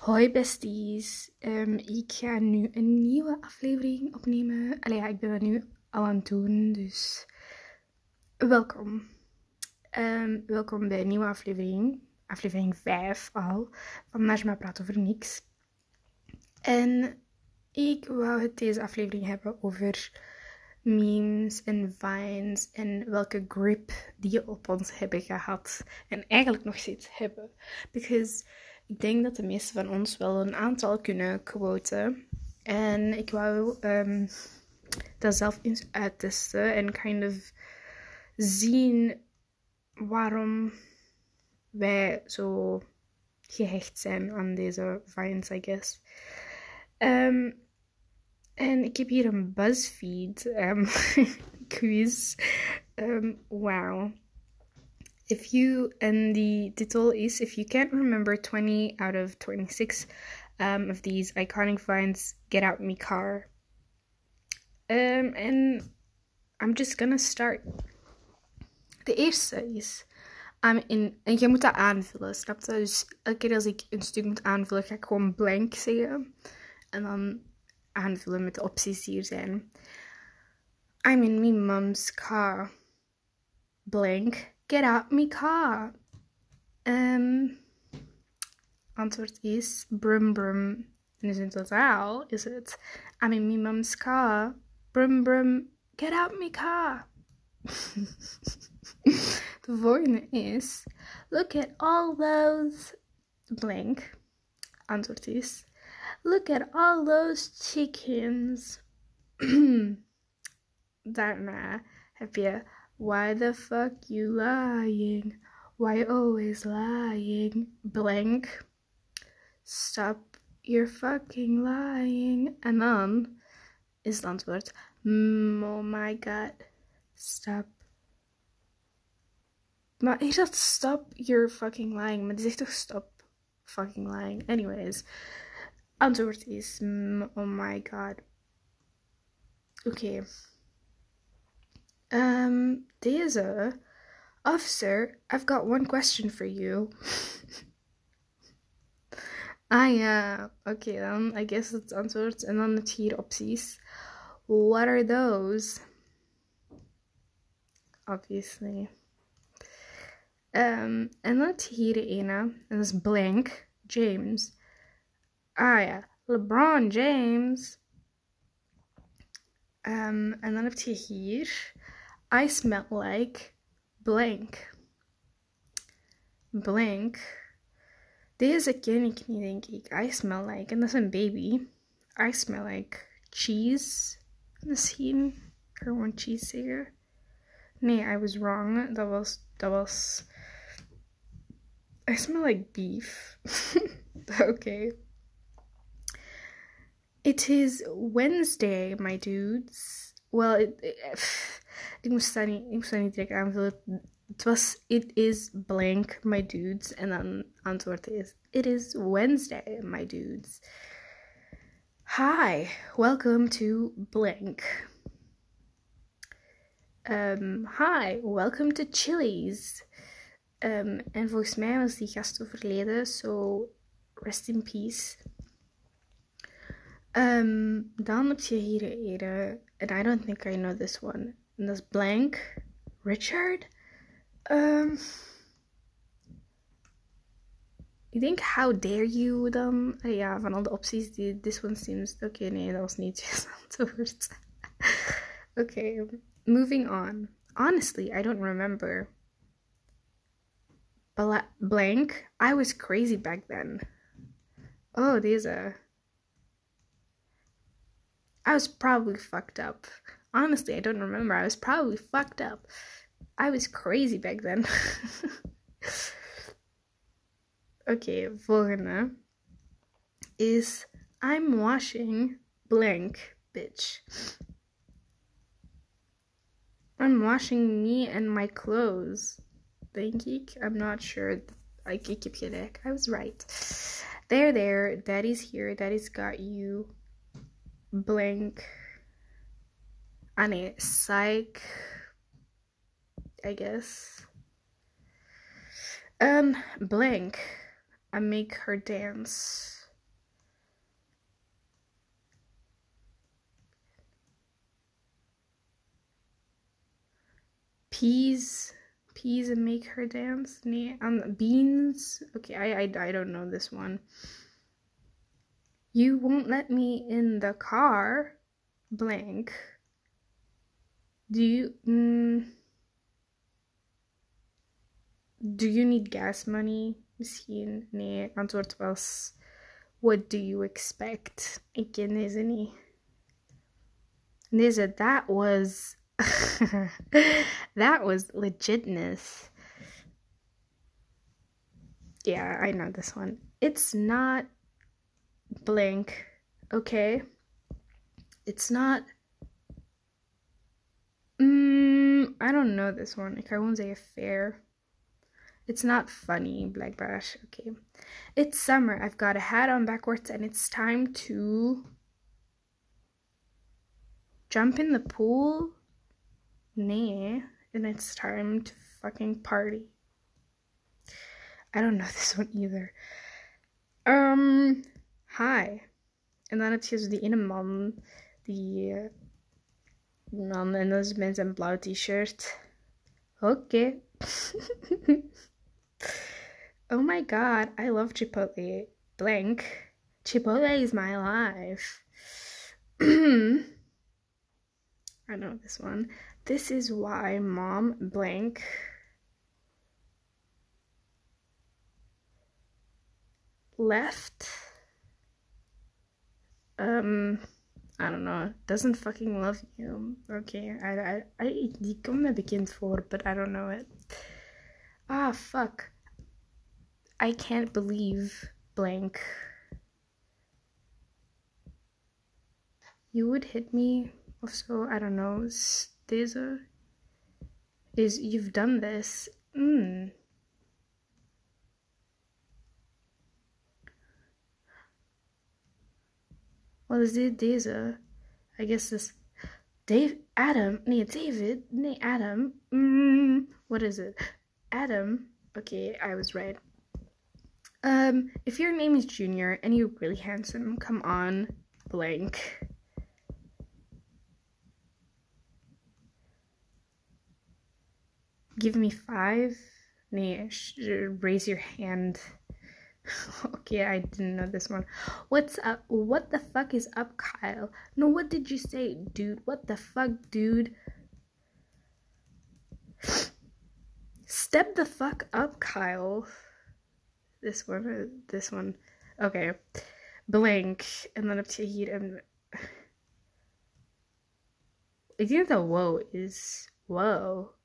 Hoi besties, Ehm, ik ga nu een nieuwe aflevering opnemen. Allee, ja, ik ben dat nu al aan het doen, dus welkom. Ehm, welkom bij een nieuwe aflevering, aflevering 5 al, van Najma Praat Over Niks. En ik wou het deze aflevering hebben over memes en vines en welke grip die op ons hebben gehad en eigenlijk nog steeds hebben. Because ik denk dat de meeste van ons wel een aantal kunnen quoten. En ik wou ehm, dat zelf eens uittesten en kind of zien waarom wij zo gehecht zijn aan deze vines, I guess. Ehm, en ik heb hier een BuzzFeed um, quiz. Um, wow. If you, and the title is If you can't remember 20 out of 26 um, of these iconic vines, get out me car. Um, and I'm just gonna start. De eerste is. Um, in, en je moet dat aanvullen, snap je? Dus elke keer als ik een stuk moet aanvullen, ga ik gewoon blank zeggen. En dan aanvullen met de opties die er zijn. I'm in my mom's car. Blank. Get out my car. Um, antwoord is brum brum. En dus in totaal is het I'm in my mom's car. Brum brum. Get out my car. de volgende is Look at all those blank. Antwoord is Look at all those chickens. Daarna heb je Why the fuck you lying? Why always lying? Blank. Stop your fucking lying. En dan is het mm, Oh my god. Stop. Maar is dat stop your fucking lying? Maar die zegt toch stop fucking lying? Anyways. Antwoord is mm, Oh my god. Oké. Um, deze. Officer, I've got one question for you. ah ja, oké dan. I guess dat is het antwoord. En dan het hier opties. What are those? Obviously. Um, en dan het hier ene. Blank. James. Ah ja, LeBron James. Um, en dan heb je. I smell like blank. Blank. Deze ken ik niet, denk ik. I smell like. Dat is een baby. I smell like cheese. Misschien. Gewoon cheese zeggen. Nee, I was wrong. Dat was. Dat was. I smell like beef. Okay. It is Wednesday, my dudes. Well, it, it, ik moest dat niet, ik moest niet direct aanvullen. Het was It is blank, my dudes. En dan antwoord is It is Wednesday, my dudes. Hi, welcome to blank. Um, hi, welcome to Chili's. Um, en volgens mij was die gast overleden, so rest in peace. Um, dan heb je hier een, and I don't think I know this one. En dat is blank. Richard? Um, ik denk How Dare You dan. Uh, ja, van al de opties, this one seems... Okay, nee, dat was niet okay, moving on. Honestly, I don't remember. Bla blank. I was crazy back then. Oh, deze. I was probably fucked up. Honestly, I don't remember. I was probably fucked up. I was crazy back then. okay, volgende is I'm washing blank, bitch. I'm washing me and my clothes. Denk ik. I'm not sure. Like, ik heb gelijk. I was right. There, there. Daddy's here. Daddy's got you. Blank. I mean, psych, I guess. Um, blank. I make her dance. Peas, peas, and make her dance. Um, beans. Okay, I, I I don't know this one. You won't let me in the car, blank do you mm, do you need gas money misschien nee antwoord was what do you expect ken deze niet deze that was that was legitness. Yeah, I know this one. It's not blank, okay? It's not. I don't know this one. Like, I won't say a fair. It's not funny, Black Bash. Okay. It's summer. I've got a hat on backwards, and it's time to jump in the pool Nee, and it's time to fucking party. I don't know this one either. Um, hi. En dan heb je zo die ene man, die dat is met zijn blauw t-shirt. Okay. oh my god, I love Chipotle. Blank. Chipotle is my life. I know this one. This is why mom blank left. Um, I don't know. Doesn't fucking love you. Okay, I, I, I, die me bekend voor, but I don't know it. Ah, fuck. I can't believe blank. You would hit me also, I don't know, deze is you've done this. Mm. What is it, deze? I guess this. Dave, Adam, nee, David, nee, Adam. Mm, what is it? Adam. Okay, I was right. Um, if your name is Junior and you're really handsome, come on, blank. give me five? Nee, raise your hand. okay, I didn't know this one. What's up? What the fuck is up, Kyle? No, what did you say, dude? What the fuck, dude? Step the fuck up, Kyle. This one, uh, this one. Okay. Blank. En dan heb je hier and. I think dat whoa is wow.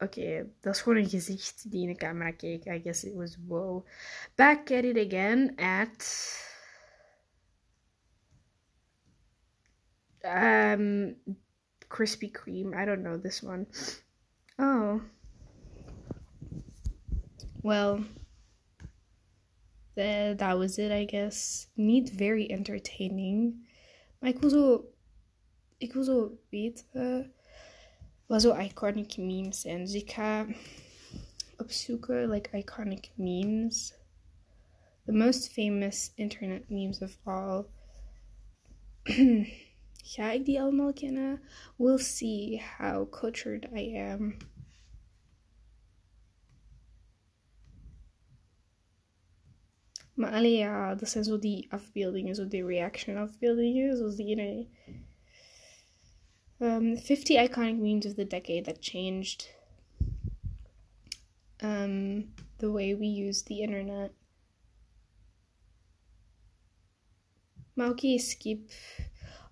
Oké, okay, dat is gewoon een gezicht die in de camera keek. I guess it was wow. Back at it again at. Um, Krispy Kreme. I don't know this one. Oh. Well, that, that was it, I guess. Niet very entertaining. Maar ik wil zo. Ik wil zo weten wat zo iconic memes and ga opzoeken, like, iconic memes. The most famous internet memes of all. ga ik die allemaal kennen? We'll see how cultured I am. Maar allee, ja, dat zijn zo die afbeeldingen, zo die reaction afbeeldingen, zoals die ene um, 50 iconic memes of the decade that changed um, the way we use the internet. Maar skip.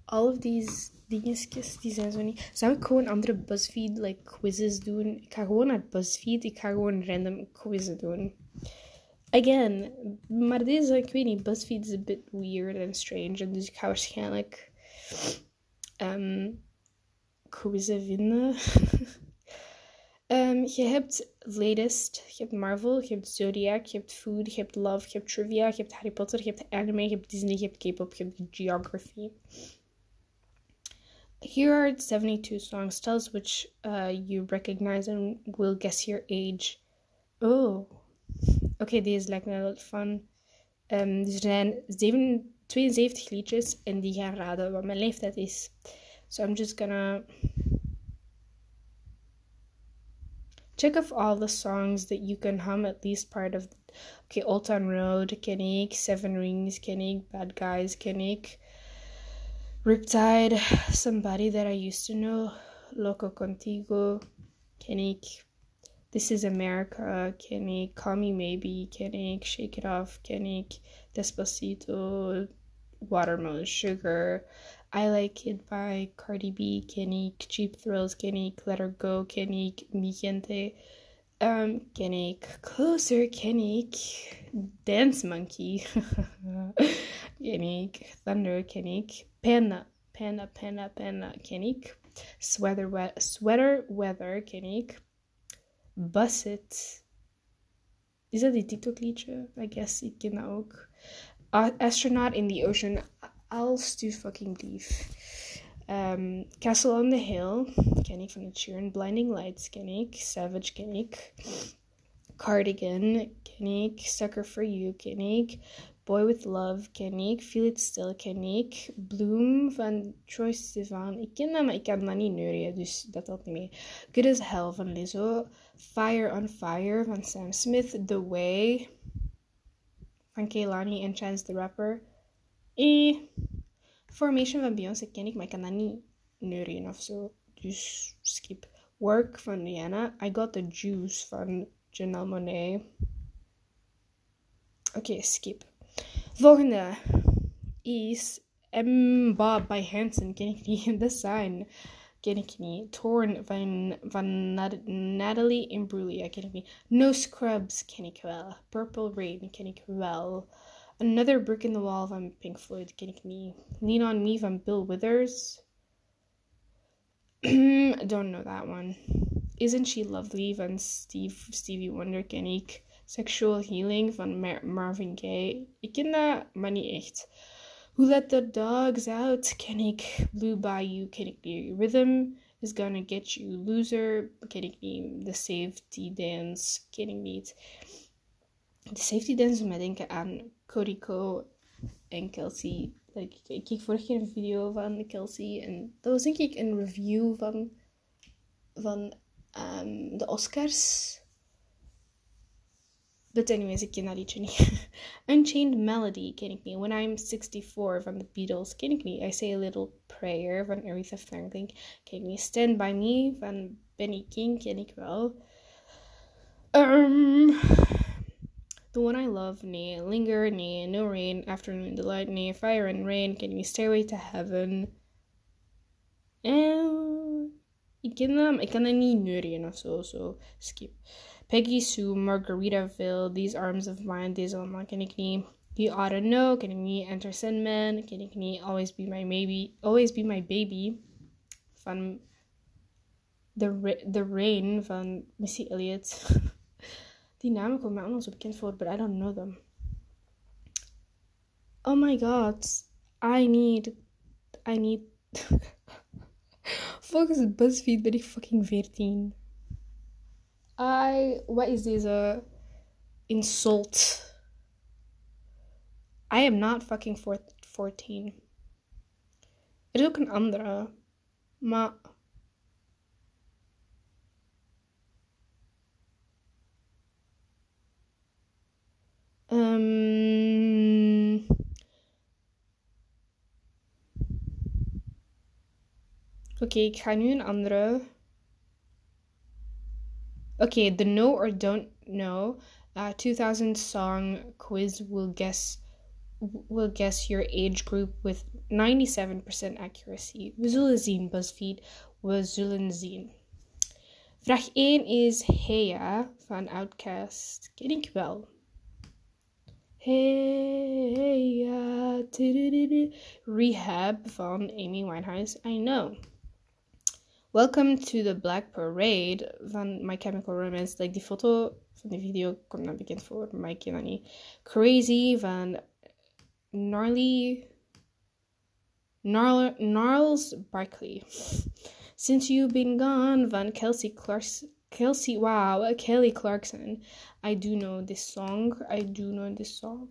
All of these dingetjes, die zijn zo niet... Zou ik gewoon andere BuzzFeed like, quizzes doen? Ik ga gewoon naar BuzzFeed, ik ga gewoon random quizzes doen. Again, maar deze, ik weet niet, BuzzFeed is a bit weird and strange. En dus ik ga waarschijnlijk... Um, quizzen vinden. um, je hebt latest, je hebt Marvel, je hebt Zodiac, je hebt Food, je hebt Love, je hebt Trivia, je hebt Harry Potter, je hebt anime, je hebt Disney, je hebt K-pop, je hebt Geography. Here are 72 songs. Tell us which uh, you recognize and we'll guess your age. Oh. Oké, deze lijkt me wel fun. Um, er zijn 7, 72 liedjes en die gaan raden wat mijn leeftijd is. So I'm just gonna check off all the songs that you can hum at least part of okay old town road kenny seven rings kenny bad guys kenny riptide somebody that i used to know loco contigo kenny this is america kenny call me maybe kenny shake it off kenny despacito watermelon sugar I Like It by Cardi B, Kenique, Cheap Thrills, Kenique, Let Her Go, Kenique, Mi Gente, um, Kenique, Closer, Kenique, Dance Monkey, Kenique, Thunder, Kenique, Panda, Panda, Panda, Panda, Kenique, Sweater, we- Sweater Weather, Kenique, Bus It. Is die TikTok liedje? I guess ik ken dat Astronaut in the Ocean als too fucking lief. Um, Castle on the Hill ken ik van het Sheeran. Blinding Lights ken ik. Savage ken ik. Cardigan ken ik. Sucker for You ken ik. Boy with Love ken ik. Feel It Still ken ik. Bloom van Troy Sivan. Ik ken dat, maar ik kan dat niet neurien, dus dat telt niet mee. Good as Hell van Lizzo. Fire on Fire van Sam Smith. The Way van Kehlani en Chance the Rapper. E Formation van Beyoncé ken ik, maar ik kan dat niet neurien of zo. Dus skip. Work van Rihanna. I Got the Juice van Janelle Monáe. Oké, okay, skip. Volgende is Emma by Hanson. Ken ik niet. The Sign. Ken ik niet. Torn van, van Natalie Imbruglia. Ken ik niet. No Scrubs. Ken ik wel. Purple Rain. Ken ik wel. Another Brick in the Wall van um, Pink Floyd ken me. Lean on Me van Bill Withers. I don't know that one. Isn't She Lovely van Steve, Stevie Wonder ik. Sexual Healing van Mar Marvin Gaye. Ik ken dat, echt. Who Let the Dogs Out ik. Blue Bayou ken ik. Rhythm is Gonna Get You. Loser ik niet. The Safety Dance ken ik niet. De Safety Dance doet mij denken aan Codico en Kelsey. Like, ik keek vorige keer een video van Kelsey en dat was denk ik een review van, van um, de Oscars. But anyways, ik ken dat liedje niet. Unchained Melody ken ik niet. When I'm 64 van The Beatles ken ik niet. I Say a Little Prayer van Aretha Franklin ken ik niet. Stand By Me van Benny King ken ik wel. Um, the One I Love, nee. Linger, nee. No Rain, Afternoon Delight, nee. Fire and Rain, Can You Stairway to Heaven. Eh, en ik ken hem, ik kan het niet neurien of zo, so skip. Peggy Sue, Margaritaville, These Arms of Mine, deze allemaal ken ik niet. You Oughta Know, ken ik niet. Enter Sandman, ken ik niet. Always Be My Baby, Always Be My Baby van The, Ra The Rain van Missy Elliott. Die namen komen mij allemaal bekend voor, but I don't know them. Oh my god. I need... I need... Volgens BuzzFeed ben ik fucking 14. I... Wat is deze... Insult. I am not fucking 14. Er is ook een andere. Maar... Oké, okay, ik ga nu een okay, the know or don't know uh, 2000 song quiz will guess will guess your age group with 97% accuracy. We BuzzFeed. We. Vraag 1 is Hey Ya van OutKast. Ken ik wel. Hey, uh, ja, Rehab van Amy Winehouse. I know. Welcome to the Black Parade van My Chemical Romance. Like die foto van die video komt dan bekend voor, maar ik. Crazy van Gnarly. Gnarl, Gnarls Barkley. Since You've Been Gone van Kelsey Clarkson. Kelsey, wow, Kelly Clarkson. I do know this song. I do know this song.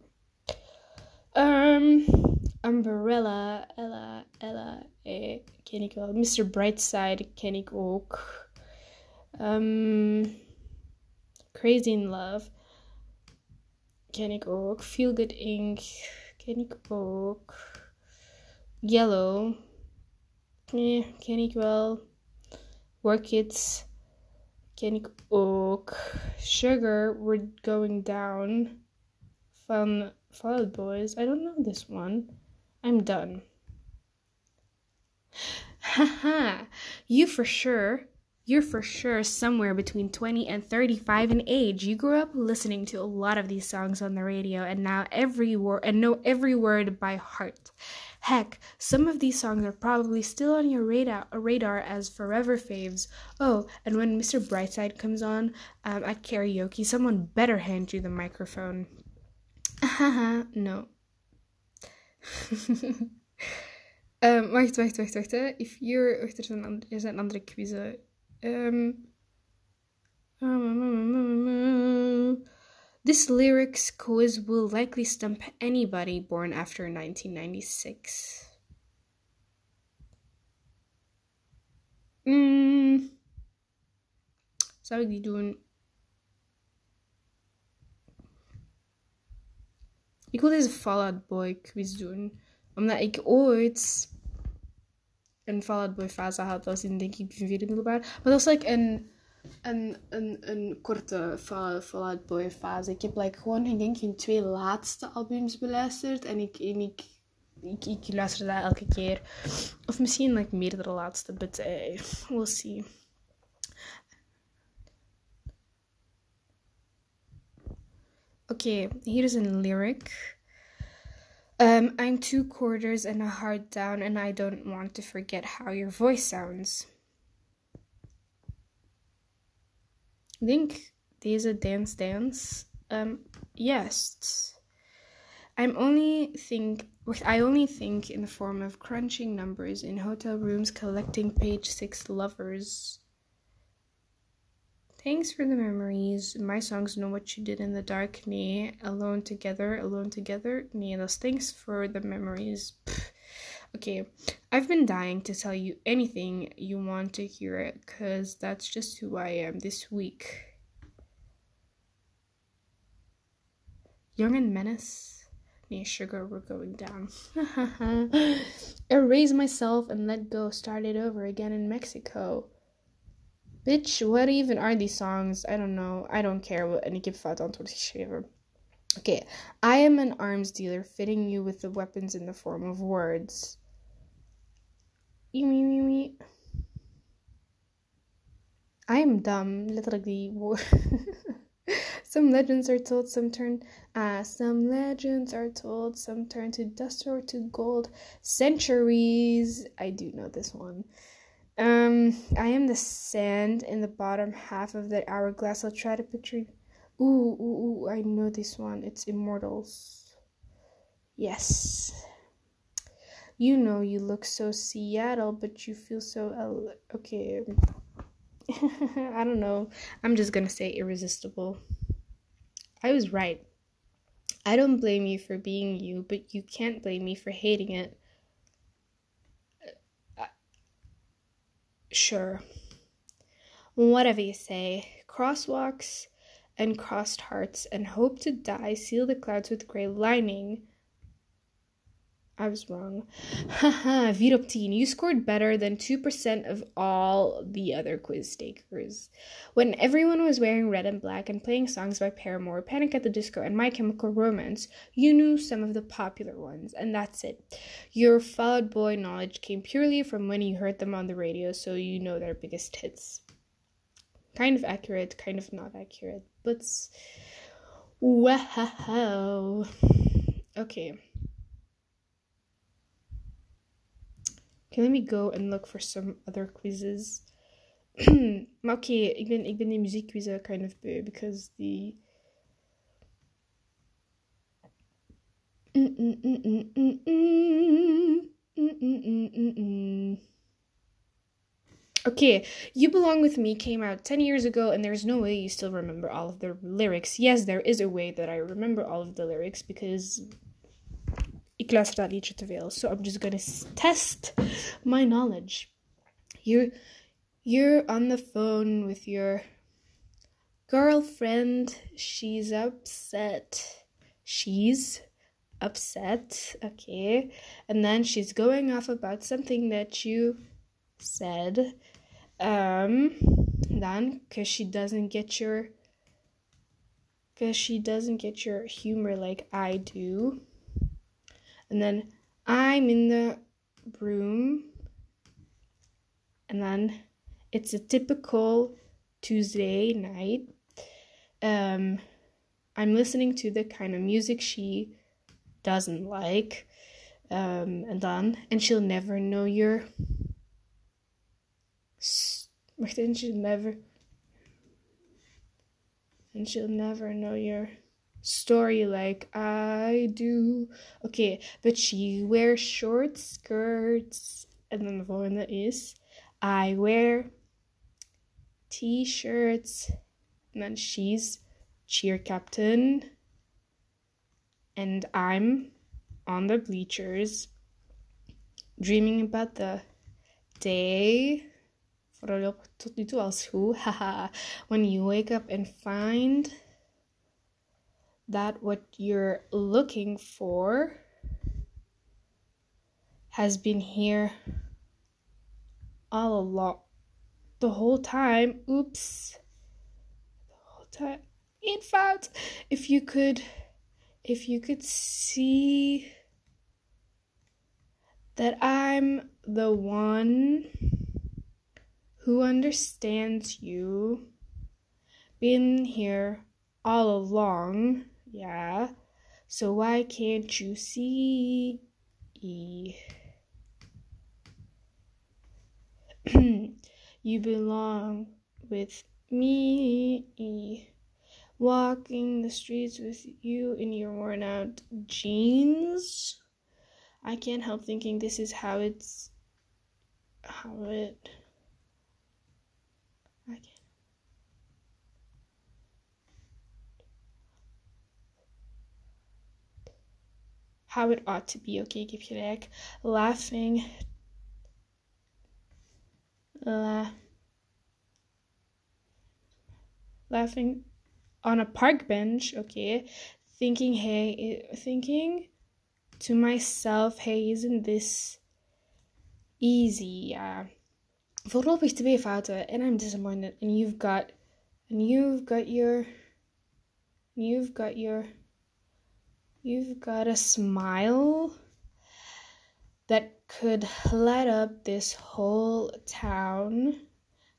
Um, Umbrella, Ella, Ella, eh, ken ik wel. Mr. Brightside ken ik ook. Um, Crazy in Love. Ken ik ook. Feel Good Ink. Ken ik ook. Yellow. Nee, ken ik wel. Work It. Ken ik ook. Sugar, We're Going Down. Van Fall Out Boys. I don't know this one. I'm done. Haha, you for sure you're for sure somewhere between 20 and 35 in age. You grew up listening to a lot of these songs on the radio and now every word and know every word by heart. Heck, some of these songs are probably still on your radar, radar as forever faves. Oh, and when Mr. Brightside comes on um, at karaoke, someone better hand you the microphone. Haha, no. um, wacht, wacht, wacht, wacht. Hè. If you're... Wacht, er is een, er is een andere quiz. Um, this lyrics quiz will likely stump anybody born after 1996. Mm. Zou ik die doen? Ik wil deze Fall Out Boy quiz doen. Omdat ik ooit een Fall Out Boy fase had. als in denk ik vierde middelbaar. Maar dat was like een, een, een, een korte Fallout Boy fase. Ik heb like gewoon ik denk hun twee laatste albums beluisterd. En ik, ik, ik, luisterde dat elke keer. Of misschien like meerdere laatste. But uh, we'll see. Oké, hier is een lyric. Um, I'm two quarters and a heart down, and I don't want to forget how your voice sounds. I think these are dance dance. Um, yes. I'm only think I only think in the form of crunching numbers in hotel rooms collecting page six lovers. Thanks for the memories. My songs know what you did in the dark. Nee, alone together, alone together. Nee, those thanks for the memories. Pfft. Okay, I've been dying to tell you anything you want to hear it, because that's just who I am this week. Young and Menace. Nee, sugar, we're going down. Erase myself and let go, start it over again in Mexico. Bitch, what even are these songs? I don't know. I don't care what any give fout antwoord geschreven. Okay, I am an arms dealer fitting you with the weapons in the form of words. I am dumb, literally. some legends are told, some turn. Uh, some legends are told, some turn to dust or to gold. Centuries. I do know this one. Um, I am the sand in the bottom half of that hourglass. I'll try to picture. Ooh, ooh, ooh, I know this one. It's Immortals. Yes. You know you look so Seattle, but you feel so L- okay. I don't know. I'm just gonna say irresistible. I was right. I don't blame you for being you, but you can't blame me for hating it. Uh, sure. Whatever you say. Crosswalks and crossed hearts and hope to die seal the clouds with grey lining. I was wrong. Haha, Viroptine, you scored better than 2% of all the other quiz takers. When everyone was wearing red and black and playing songs by Paramore, Panic at the Disco, and My Chemical Romance, you knew some of the popular ones, and that's it. Your Fall Boy knowledge came purely from when you heard them on the radio, so you know their biggest hits. Kind of accurate, kind of not accurate, but wow. Okay. Okay, let me go and look for some other quizzes. okay, ik, ben, ik ben die muziekquizzen kind of beu, because the... Okay, You Belong With Me came out 10 years ago, and there's no way you still remember all of the lyrics. Yes, there is a way that I remember all of the lyrics because ik luister dat liedje te veel. So I'm just gonna test my knowledge. You're you're on the phone with your girlfriend. She's upset. She's upset. Okay. And then she's going off about something that you said. Um, then, because she doesn't get your. Because she doesn't get your humor like I do. And then I'm in the room. And then it's a typical Tuesday night. Um, I'm listening to the kind of music she doesn't like. Um, and then, and she'll never know your. And she'll never. And she'll never know your story like I do. Okay, but she wears short skirts. And then the volgende is I wear t shirts. And then she's cheer captain. And I'm on the bleachers dreaming about the day. Tot nu toe als goed. Haha. When you wake up and find that what you're looking for has been here all along. The whole time oops. The whole time. In fact if you could if you could see that i'm the one who understands you been here all along yeah so why can't you see you belong with me. Walking the streets with you in your worn out jeans. I can't help thinking this is how it's. how it. How it ought to be, okay, give you like laughing la- laughing on a park bench, okay, thinking, hey, thinking to myself, hey, isn't this easy? Yeah. Voorlopig twee fouten and I'm disappointed. And you've got, and you've got your, you've got your, you've got a smile that could light up this whole town.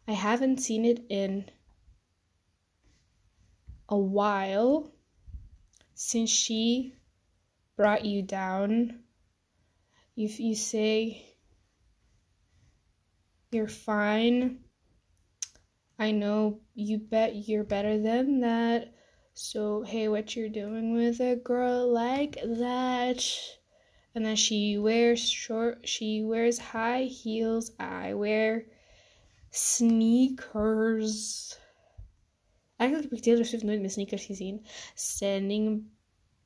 I haven't seen it in a while since she brought you down. If you say you're fine, I know you bet you're better than that. So, hey, what you're doing with a girl like that? and then she wears short she wears high heels. I wear sneakers. Eigenlijk heb ik Taylor Swift nooit met sneakers gezien standing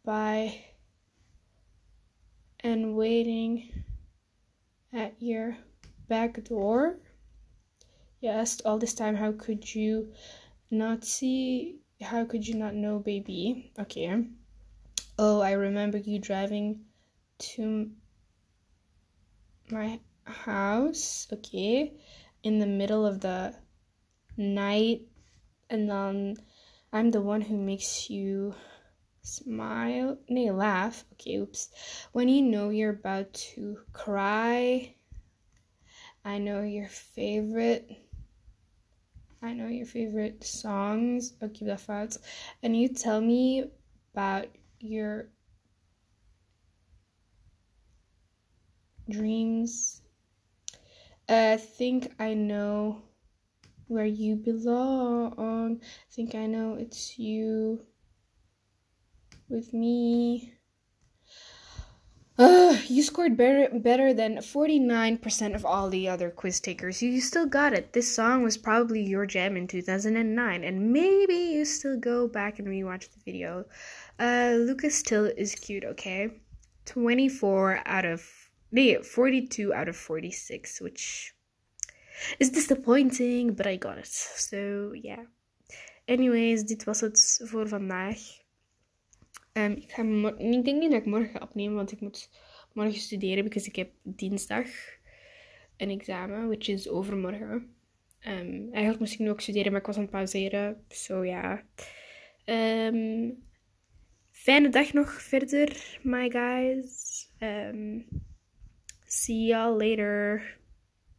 by and waiting at your back door. You yes all this time how could you not see how could you not know baby okay oh i remember you driving to my house, okay, in the middle of the night, and then I'm the one who makes you smile, nay, laugh, okay, oops. When you know you're about to cry, I know your favorite. I know your favorite songs. Okay, that fout. And you tell me about your dreams. Uh, I think I know where you belong. I think I know it's you with me. Uh, you scored better better than 49% of all the other quiz takers. You still got it. This song was probably your jam in 2009, and maybe you still go back and rewatch the video. Uh, Lucas Till is cute, okay? 24 out of Nee, 42 out of 46, which is disappointing, but I got it. So, yeah. Anyways, dit was het voor vandaag. Ehm, ik, ga ik denk niet dat ik morgen opnemen, want ik moet morgen studeren. Because ik heb dinsdag een examen, which is overmorgen. Um, eigenlijk moest ik nu ook studeren, maar ik was aan het pauzeren. So ja. Yeah. fijne dag nog verder, my guys. see y'all later.